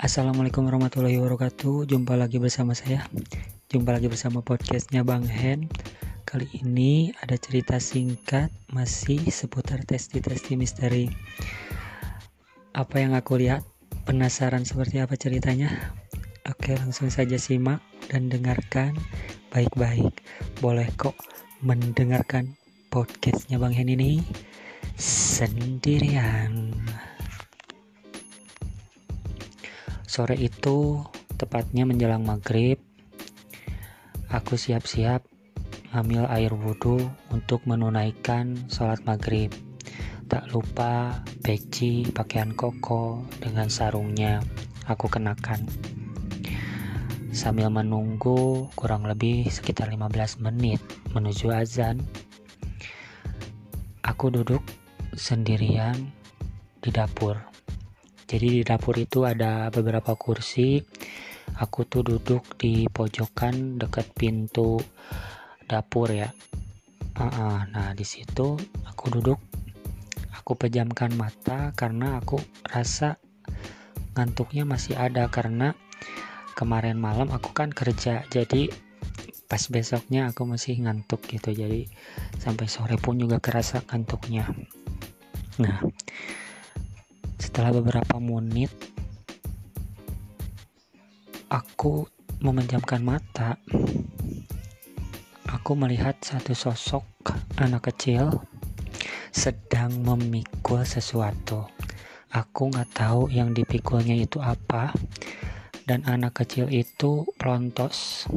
Assalamualaikum warahmatullahi wabarakatuh. Jumpa lagi bersama saya. Jumpa lagi bersama podcastnya Bang Hen. Kali ini ada cerita singkat Masih seputar testi-testi misteri. Apa yang aku lihat Penasaran seperti apa ceritanya? Oke langsung saja simak Dan dengarkan baik-baik. Boleh kok mendengarkan podcastnya Bang Hen ini Sendirian Sore itu, tepatnya menjelang maghrib, aku siap-siap ngambil air wudhu untuk menunaikan sholat maghrib. Tak lupa peci pakaian koko dengan sarungnya aku kenakan. Sambil menunggu kurang lebih sekitar 15 menit menuju azan, aku duduk sendirian di dapur jadi di dapur itu ada beberapa kursi. Aku tuh duduk di pojokan dekat pintu dapur ya. Nah di situ aku duduk. Aku pejamkan mata karena aku rasa ngantuknya masih ada karena kemarin malam aku kan kerja. Jadi pas besoknya aku masih ngantuk gitu. Jadi sampai sore pun juga kerasa ngantuknya. Nah setelah beberapa menit, aku memejamkan mata. Aku melihat satu sosok anak kecil sedang memikul sesuatu. Aku nggak tahu yang dipikulnya itu apa. Dan anak kecil itu pelontos.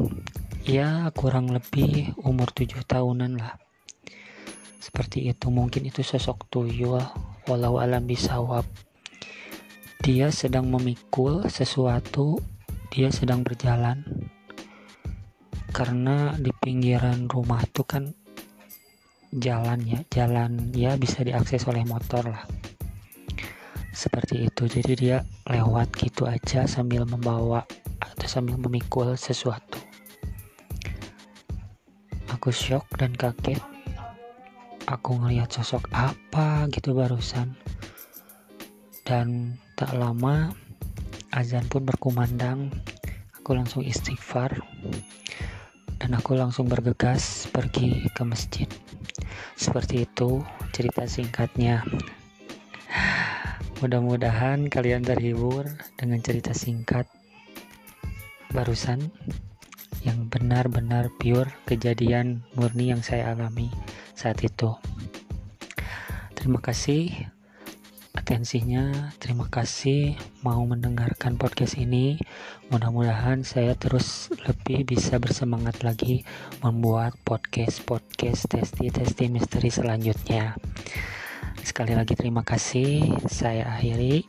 Ya kurang lebih umur tujuh tahunan lah. Seperti itu mungkin itu sosok tuyul. Walau alam bisawab dia sedang memikul sesuatu, dia sedang berjalan. Karena di pinggiran rumah itu kan jalan ya, jalan ya bisa diakses oleh motor lah. Seperti itu. Jadi dia lewat gitu aja sambil membawa atau sambil memikul sesuatu. Aku shock dan kaget. Aku ngelihat sosok apa gitu barusan dan tak lama azan pun berkumandang. Aku langsung istighfar. Dan aku langsung bergegas pergi ke masjid. Seperti itu cerita singkatnya. Mudah-mudahan kalian terhibur dengan cerita singkat barusan yang benar-benar pure kejadian murni yang saya alami saat itu. Terima kasih atensinya. Terima kasih mau mendengarkan podcast ini. Mudah-mudahan saya terus lebih bisa bersemangat lagi membuat podcast-podcast testi-testi misteri selanjutnya. Sekali lagi terima kasih. Saya akhiri.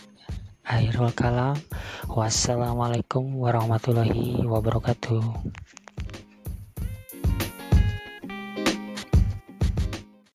Akhirul kalam. Wassalamualaikum warahmatullahi wabarakatuh.